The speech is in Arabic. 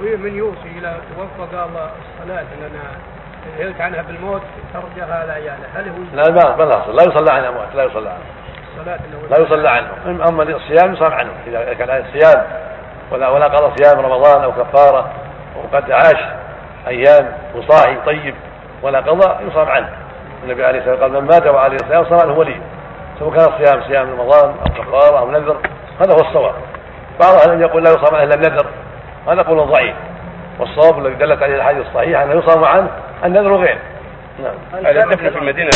وفي من يوصي إلى توفق الله الصلاة لنا. نهيت عنها بالموت ترجعها على عياله هل هو لا ما ما لا لا يصلى عن الاموات لا يصلى عنهم الصلاة اللي لا يصلى عنهم أما الصيام يصام عنهم إذا كان الصيام ولا ولا قضى صيام رمضان أو كفارة وقد عاش أيام وصاحي طيب ولا قضى يصام عنه. النبي عليه الصلاة والسلام قال من مات وعليه الصيام صام عنه ولي. سواء كان الصيام صيام رمضان أو كفارة أو نذر هذا هو الصواب. بعض أهل يقول لا يصام عنه إلا النذر. هذا قول ضعيف. والصواب الذي دلت عليه الأحاديث الصحيحة انه يصام عنه النذر غير نعم. الدفن في المدينة